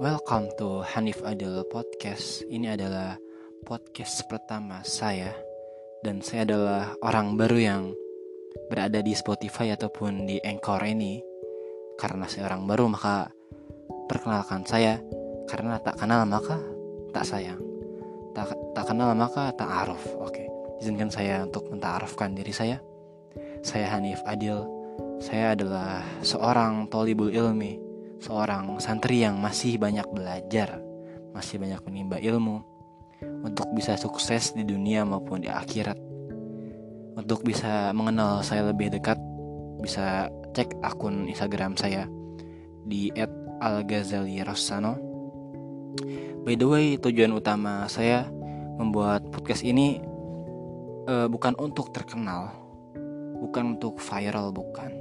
Welcome to Hanif Adil Podcast. Ini adalah podcast pertama saya dan saya adalah orang baru yang berada di Spotify ataupun di Anchor ini. Karena saya orang baru maka perkenalkan saya karena tak kenal maka tak sayang. Tak, tak kenal maka tak aruf. Oke, izinkan saya untuk mentaarufkan diri saya. Saya Hanif Adil. Saya adalah seorang tolibul ilmi seorang santri yang masih banyak belajar, masih banyak menimba ilmu untuk bisa sukses di dunia maupun di akhirat. Untuk bisa mengenal saya lebih dekat, bisa cek akun Instagram saya di @alghazali_rossano. By the way, tujuan utama saya membuat podcast ini uh, bukan untuk terkenal, bukan untuk viral, bukan.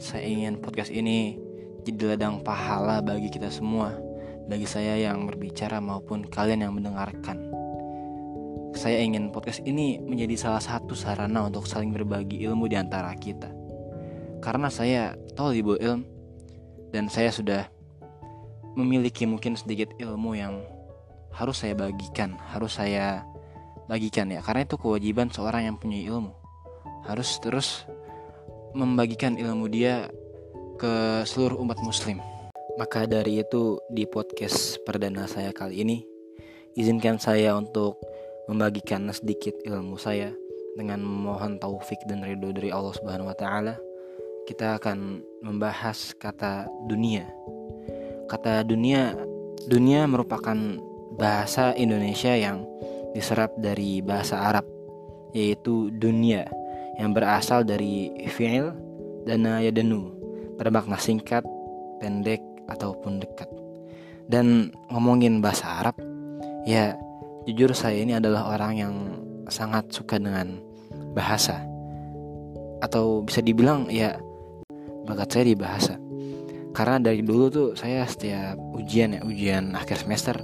Saya ingin podcast ini jadi ladang pahala bagi kita semua, bagi saya yang berbicara maupun kalian yang mendengarkan. Saya ingin podcast ini menjadi salah satu sarana untuk saling berbagi ilmu di antara kita. Karena saya tahu ibu ilmu dan saya sudah memiliki mungkin sedikit ilmu yang harus saya bagikan, harus saya bagikan ya. Karena itu kewajiban seorang yang punya ilmu. Harus terus membagikan ilmu dia ke seluruh umat muslim. Maka dari itu di podcast perdana saya kali ini izinkan saya untuk membagikan sedikit ilmu saya dengan memohon taufik dan ridho dari Allah Subhanahu wa taala. Kita akan membahas kata dunia. Kata dunia dunia merupakan bahasa Indonesia yang diserap dari bahasa Arab yaitu dunia yang berasal dari fi'il dana yadanu bermakna singkat, pendek, ataupun dekat. Dan ngomongin bahasa Arab, ya jujur saya ini adalah orang yang sangat suka dengan bahasa. Atau bisa dibilang ya bakat saya di bahasa. Karena dari dulu tuh saya setiap ujian ya, ujian akhir semester,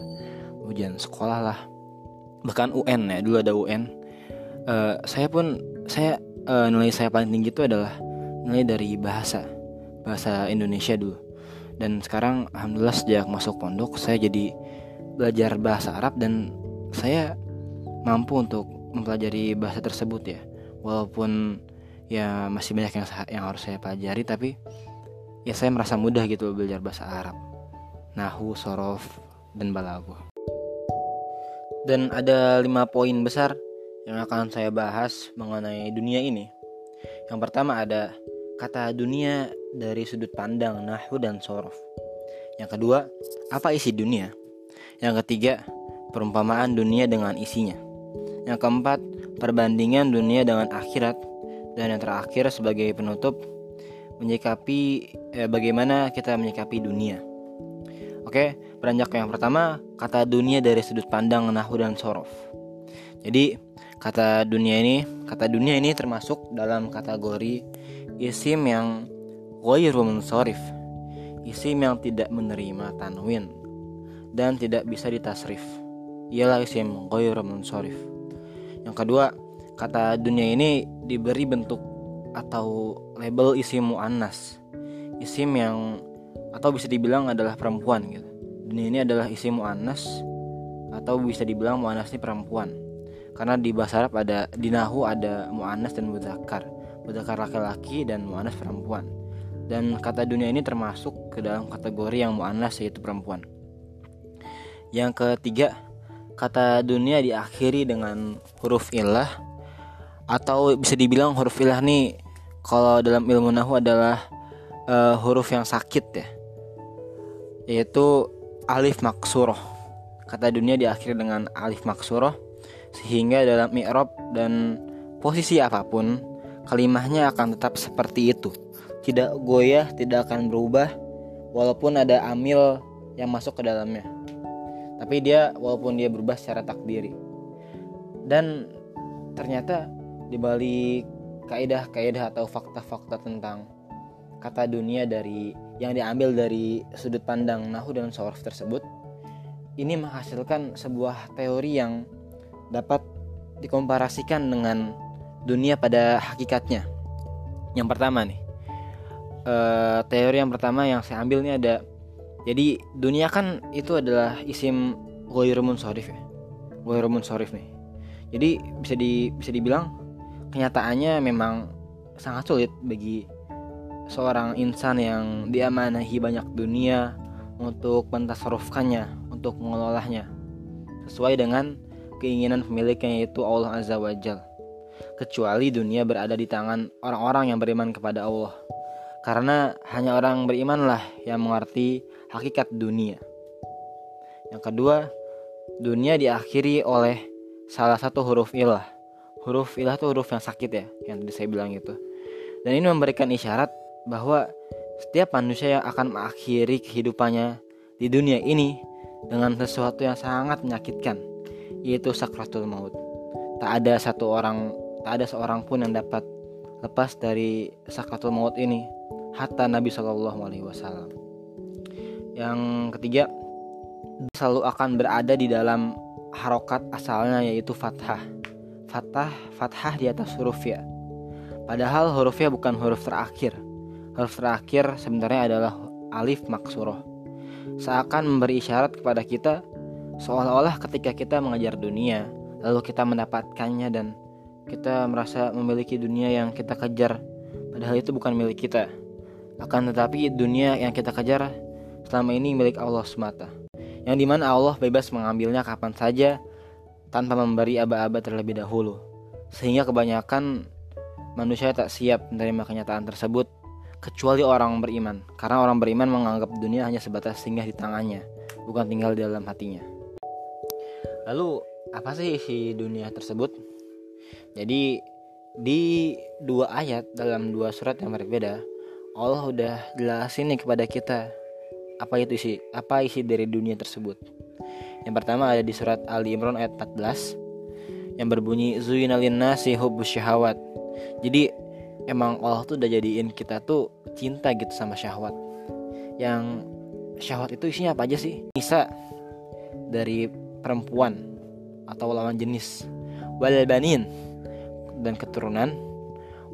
ujian sekolah lah, bahkan UN ya, dulu ada UN. Uh, eh, saya pun saya uh, nilai saya paling tinggi itu adalah nilai dari bahasa bahasa Indonesia dulu. Dan sekarang alhamdulillah sejak masuk pondok saya jadi belajar bahasa Arab dan saya mampu untuk mempelajari bahasa tersebut ya. Walaupun ya masih banyak yang yang harus saya pelajari tapi ya saya merasa mudah gitu belajar bahasa Arab. Nahu sorof dan balago dan ada lima poin besar yang akan saya bahas mengenai dunia ini. Yang pertama ada kata dunia dari sudut pandang nahu dan sorof. Yang kedua, apa isi dunia? Yang ketiga, perumpamaan dunia dengan isinya. Yang keempat, perbandingan dunia dengan akhirat. Dan yang terakhir sebagai penutup, menyikapi eh, bagaimana kita menyikapi dunia. Oke, beranjak yang pertama, kata dunia dari sudut pandang nahu dan sorof. Jadi, kata dunia ini, kata dunia ini termasuk dalam kategori isim yang ghairu munsharif isim yang tidak menerima tanwin dan tidak bisa ditasrif. Ialah isim ghairu munsharif yang kedua kata dunia ini diberi bentuk atau label isim muannas. Isim yang atau bisa dibilang adalah perempuan gitu. Dunia ini adalah isim muannas atau bisa dibilang muannas ini perempuan. Karena di bahasa Arab ada di nahu ada muannas dan mudzakkar mudzakkar laki-laki dan muannas perempuan dan kata dunia ini termasuk ke dalam kategori yang mu'annas yaitu perempuan. Yang ketiga, kata dunia diakhiri dengan huruf ilah atau bisa dibilang huruf ilah nih kalau dalam ilmu nahu adalah uh, huruf yang sakit ya. Yaitu alif maksuroh. Kata dunia diakhiri dengan alif maksuroh sehingga dalam mi'rab dan posisi apa pun kalimahnya akan tetap seperti itu tidak goyah, tidak akan berubah walaupun ada amil yang masuk ke dalamnya. Tapi dia walaupun dia berubah secara takdiri. Dan ternyata di balik kaidah-kaidah atau fakta-fakta tentang kata dunia dari yang diambil dari sudut pandang Nahu dan Sorf tersebut ini menghasilkan sebuah teori yang dapat dikomparasikan dengan dunia pada hakikatnya. Yang pertama nih, uh, teori yang pertama yang saya ambil ini ada Jadi dunia kan itu adalah isim Goyrumun Sorif ya Goyrumun Sorif nih Jadi bisa di bisa dibilang kenyataannya memang sangat sulit bagi seorang insan yang diamanahi banyak dunia untuk mentasarufkannya, untuk mengelolanya sesuai dengan keinginan pemiliknya yaitu Allah Azza wa Jal. Kecuali dunia berada di tangan orang-orang yang beriman kepada Allah. Karena hanya orang berimanlah yang mengerti hakikat dunia. Yang kedua, dunia diakhiri oleh salah satu huruf ilah. Huruf ilah itu huruf yang sakit ya, yang tadi saya bilang itu. Dan ini memberikan isyarat bahwa setiap manusia yang akan mengakhiri kehidupannya di dunia ini dengan sesuatu yang sangat menyakitkan, yaitu sakratul maut. Tak ada satu orang, tak ada seorang pun yang dapat lepas dari sakratul maut ini, hatta Nabi Shallallahu Alaihi Wasallam. Yang ketiga, selalu akan berada di dalam harokat asalnya yaitu fathah. Fathah, fathah di atas huruf ya. Padahal hurufnya bukan huruf terakhir. Huruf terakhir sebenarnya adalah alif maksuroh seakan memberi isyarat kepada kita seolah-olah ketika kita mengejar dunia lalu kita mendapatkannya dan kita merasa memiliki dunia yang kita kejar padahal itu bukan milik kita. Akan tetapi dunia yang kita kejar selama ini milik Allah semata. Yang di mana Allah bebas mengambilnya kapan saja tanpa memberi aba-aba terlebih dahulu. Sehingga kebanyakan manusia tak siap menerima kenyataan tersebut kecuali orang beriman. Karena orang beriman menganggap dunia hanya sebatas singgah di tangannya bukan tinggal di dalam hatinya. Lalu apa sih isi dunia tersebut jadi di dua ayat dalam dua surat yang berbeda Allah udah jelasin nih kepada kita apa itu isi apa isi dari dunia tersebut. Yang pertama ada di surat Ali Imran ayat 14 yang berbunyi zuyinalin nasi hubbus syahawat jadi emang Allah tuh udah jadiin kita tuh cinta gitu sama syahwat. Yang syahwat itu isinya apa aja sih? Bisa dari perempuan atau lawan jenis. Wal banin dan keturunan.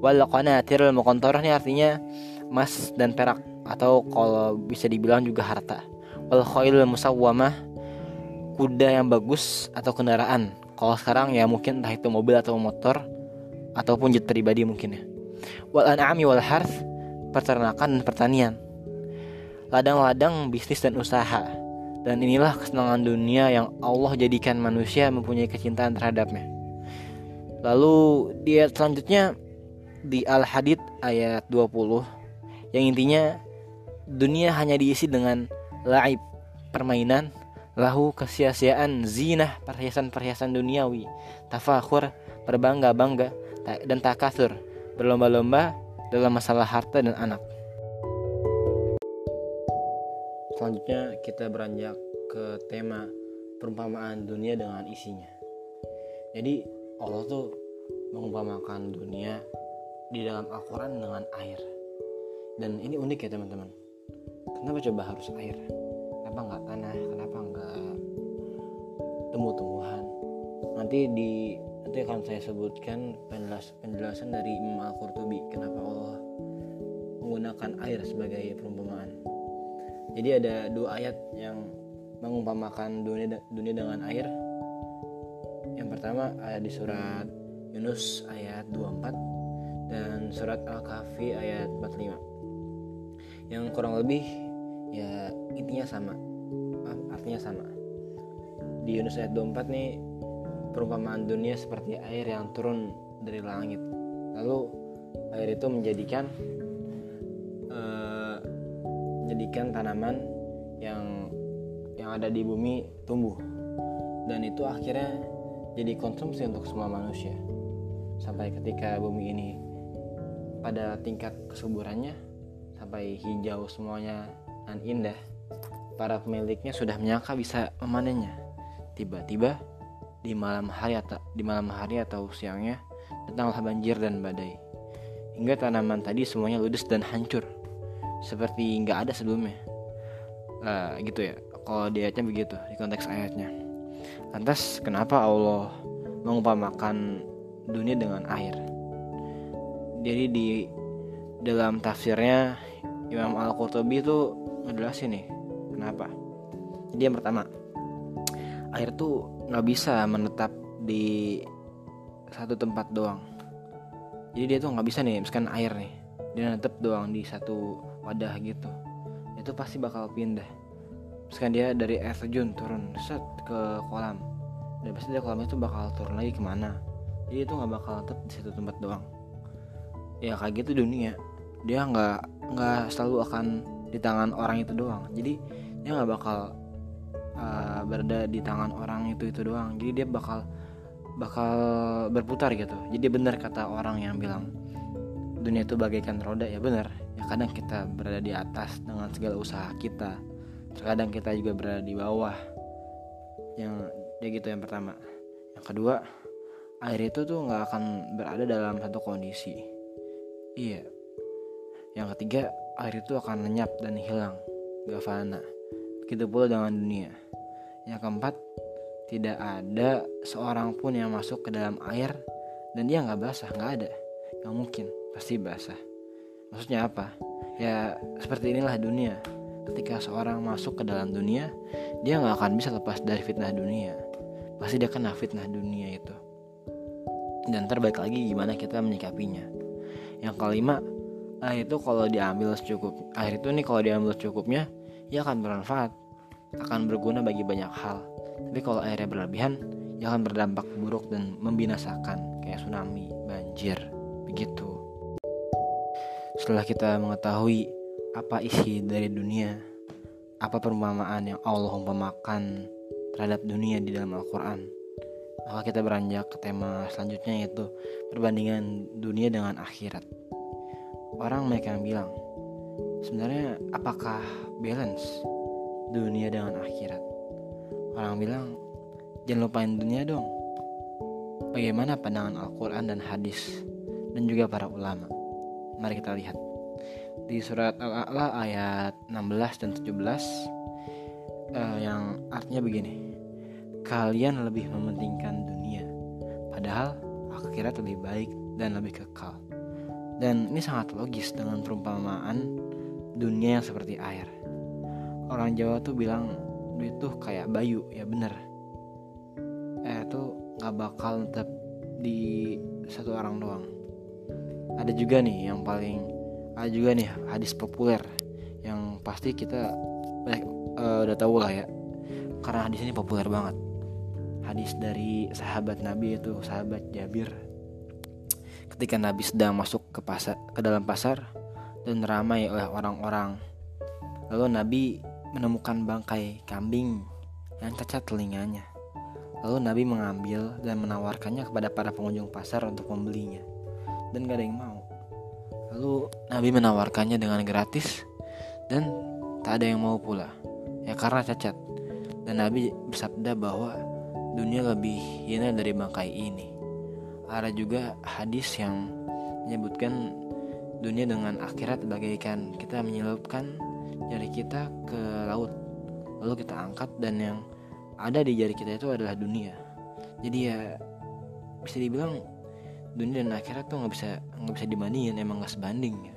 Wal qanatirul muqantarah ini artinya emas dan perak atau kalau bisa dibilang juga harta. Wal khail musawwamah kuda yang bagus atau kendaraan. Kalau sekarang ya mungkin entah itu mobil atau motor ataupun jet pribadi mungkin ya. Wal an'ami wal harth peternakan dan pertanian. Ladang-ladang bisnis dan usaha. Dan inilah kesenangan dunia yang Allah jadikan manusia mempunyai kecintaan terhadapnya lalu di ayat selanjutnya di Al-Hadid ayat 20 yang intinya dunia hanya diisi dengan laib permainan lahu kesia-siaan zinah perhiasan-perhiasan duniawi tafakhur berbangga-bangga dan takathur berlomba-lomba dalam masalah harta dan anak. Selanjutnya kita beranjak ke tema perumpamaan dunia dengan isinya. Jadi Allah tuh mengumpamakan dunia di dalam Al-Quran dengan air. Dan ini unik ya teman-teman. Kenapa coba harus air? Kenapa nggak tanah? Kenapa nggak tumbuh-tumbuhan? Nanti di nanti akan saya sebutkan penjelas, penjelasan dari Imam Al-Qurtubi kenapa Allah menggunakan air sebagai perumpamaan. Jadi ada dua ayat yang mengumpamakan dunia dunia dengan air. Pertama di surat Yunus ayat 24 dan surat Al-Kahfi ayat 45. Yang kurang lebih ya intinya sama. Artinya sama. Di Yunus ayat 24 nih perumpamaan dunia seperti air yang turun dari langit lalu air itu menjadikan uh, menjadikan tanaman yang yang ada di bumi tumbuh dan itu akhirnya jadi konsumsi untuk semua manusia. Sampai ketika bumi ini pada tingkat kesuburannya sampai hijau semuanya dan indah para pemiliknya sudah menyangka bisa memanennya. Tiba-tiba di malam hari atau di malam hari atau siangnya datanglah banjir dan badai. Hingga tanaman tadi semuanya ludes dan hancur seperti nggak ada sebelumnya. Uh, gitu ya. Kalau di ayatnya begitu di konteks ayatnya lantas kenapa Allah mengumpamakan dunia dengan air? Jadi di dalam tafsirnya Imam Al-Qurtubi itu ngejelasin nih kenapa? Jadi yang pertama air tuh nggak bisa menetap di satu tempat doang. Jadi dia tuh nggak bisa nih misalkan air nih dia netep doang di satu wadah gitu. Itu pasti bakal pindah misalkan dia dari air terjun turun set ke kolam. Dan pasti dia kolam itu bakal turun lagi ke mana? Jadi itu nggak bakal tetap di satu tempat doang. Ya kayak gitu dunia. Dia nggak nggak selalu akan di tangan orang itu doang. Jadi dia nggak bakal uh, berada di tangan orang itu itu doang. Jadi dia bakal bakal berputar gitu. Jadi benar kata orang yang bilang dunia itu bagaikan roda. Ya benar. Ya kadang kita berada di atas dengan segala usaha kita terkadang kita juga berada di bawah yang ya gitu yang pertama. Yang kedua air itu tuh nggak akan berada dalam satu kondisi. Iya. Yang ketiga air itu akan lenyap dan hilang. Gak fana begitu pula dengan dunia. Yang keempat tidak ada seorang pun yang masuk ke dalam air dan dia nggak basah nggak ada. Nggak mungkin. Pasti basah. Maksudnya apa? Ya seperti inilah dunia ketika seorang masuk ke dalam dunia dia nggak akan bisa lepas dari fitnah dunia. Pasti dia kena fitnah dunia itu. Dan terbaik lagi gimana kita menyikapinya. Yang kelima air itu kalau diambil secukup air itu nih kalau diambil secukupnya ia akan bermanfaat akan berguna bagi banyak hal. Tapi kalau airnya berlebihan, ya akan berdampak buruk dan membinasakan kayak tsunami, banjir, begitu. Setelah kita mengetahui apa isi dari dunia, apa perumpamaan yang Allah umpamakan terhadap dunia di dalam Al-Quran, maka kita beranjak ke tema selanjutnya yaitu perbandingan dunia dengan akhirat. Orang mereka yang bilang, sebenarnya apakah balance dunia dengan akhirat? Orang bilang, jangan lupain dunia dong. Bagaimana pandangan Al-Quran dan hadis dan juga para ulama? Mari kita lihat. Di surat Al-A'la ayat 16 dan 17 uh, eh, yang artinya begini. Kalian lebih mementingkan dunia, padahal akhirat lebih baik dan lebih kekal. Dan ini sangat logis dengan perumpamaan dunia yang seperti air. Orang Jawa tuh bilang duit tuh kayak bayu ya bener eh tuh nggak bakal tetap di satu orang doang ada juga nih yang paling ada juga nih hadis populer yang pasti kita eh, uh, udah tahu lah ya karena hadis ini populer banget hadis dari sahabat Nabi itu sahabat Jabir ketika Nabi sedang masuk ke pasar ke dalam pasar dan ramai oleh orang-orang lalu Nabi menemukan bangkai kambing yang cacat telinganya. Lalu Nabi mengambil dan menawarkannya kepada para pengunjung pasar untuk membelinya. Dan gak ada yang mau. Lalu Nabi menawarkannya dengan gratis dan tak ada yang mau pula. Ya karena cacat. Dan Nabi bersabda bahwa dunia lebih hina dari bangkai ini. Ada juga hadis yang menyebutkan dunia dengan akhirat bagaikan kita menyelupkan jari kita ke laut lalu kita angkat dan yang ada di jari kita itu adalah dunia jadi ya bisa dibilang dunia dan akhirat tuh nggak bisa nggak bisa dibandingin emang nggak sebanding ya.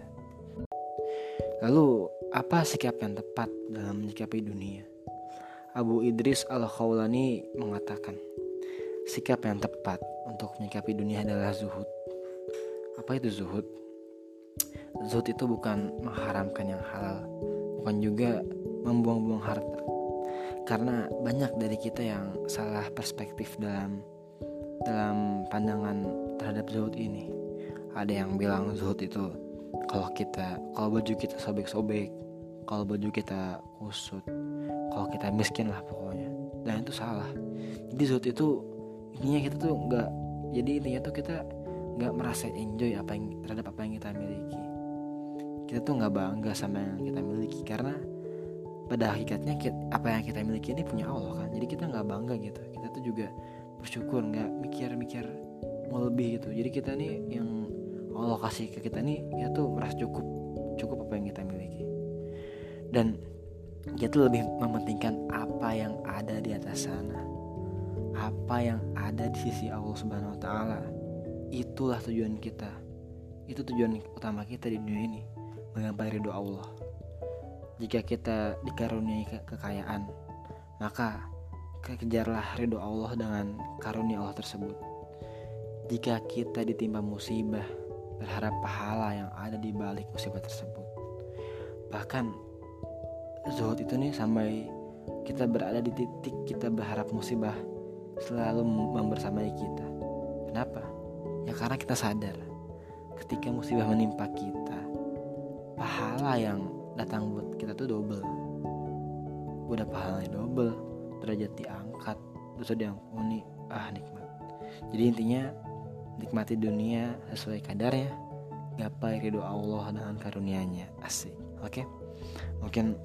lalu apa sikap yang tepat dalam menyikapi dunia? Abu Idris al Khawlani mengatakan sikap yang tepat untuk menyikapi dunia adalah zuhud. Apa itu zuhud? Zuhud itu bukan mengharamkan yang halal bukan juga membuang-buang harta. Karena banyak dari kita yang salah perspektif dalam dalam pandangan terhadap zuhud ini. Ada yang bilang zuhud itu kalau kita kalau baju kita sobek-sobek kalau baju kita kusut kalau kita miskin lah pokoknya. Dan itu salah. Jadi zuhud itu intinya kita tuh nggak jadi intinya tuh kita nggak merasa enjoy apa yang terhadap apa yang kita miliki. Kita tuh nggak bangga sama yang kita miliki karena pada hakikatnya apa yang kita miliki ini punya Allah kan. Jadi kita nggak bangga gitu. Kita tuh juga bersyukur nggak mikir-mikir mau lebih gitu. Jadi kita nih yang Allah kasih ke kita nih ya tuh merasa cukup cukup apa yang kita miliki. Dan kita lebih mementingkan apa yang ada di atas sana. Apa yang ada di sisi Allah Subhanahu Wa Taala. Itulah tujuan kita. Itu tujuan utama kita di dunia ini menggapai ridho Allah. Jika kita dikaruniai ke kekayaan maka kejarlah ridho Allah dengan karunia Allah tersebut jika kita ditimpa musibah berharap pahala yang ada di balik musibah tersebut. Bahkan zuhud itu nih sampai kita berada di titik kita berharap musibah selalu membersamai kita. Kenapa? Ya karena kita sadar ketika musibah menimpa kita pahala yang datang buat kita tuh double. Udah pahalanya double derajat diangkat dosa diampuni ah nikmat. Jadi intinya nikmati dunia sesuai kadarnya gapai ridho Allah dengan karunia-Nya. Asik. Oke? Okay? mungkin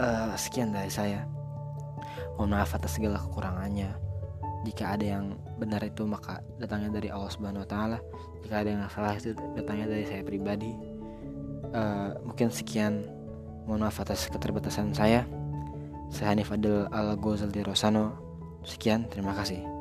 uh, sekian dari saya. Mohon maaf atas segala kekurangannya. Jika ada yang benar itu maka datangnya dari Allah Subhanahu Wa Taala. Jika ada yang salah itu datangnya dari saya pribadi. Uh, mungkin sekian. Mohon maaf atas keterbatasan saya. Saya Hanif Adel Al Ghazali Rosano. Sekian terima kasih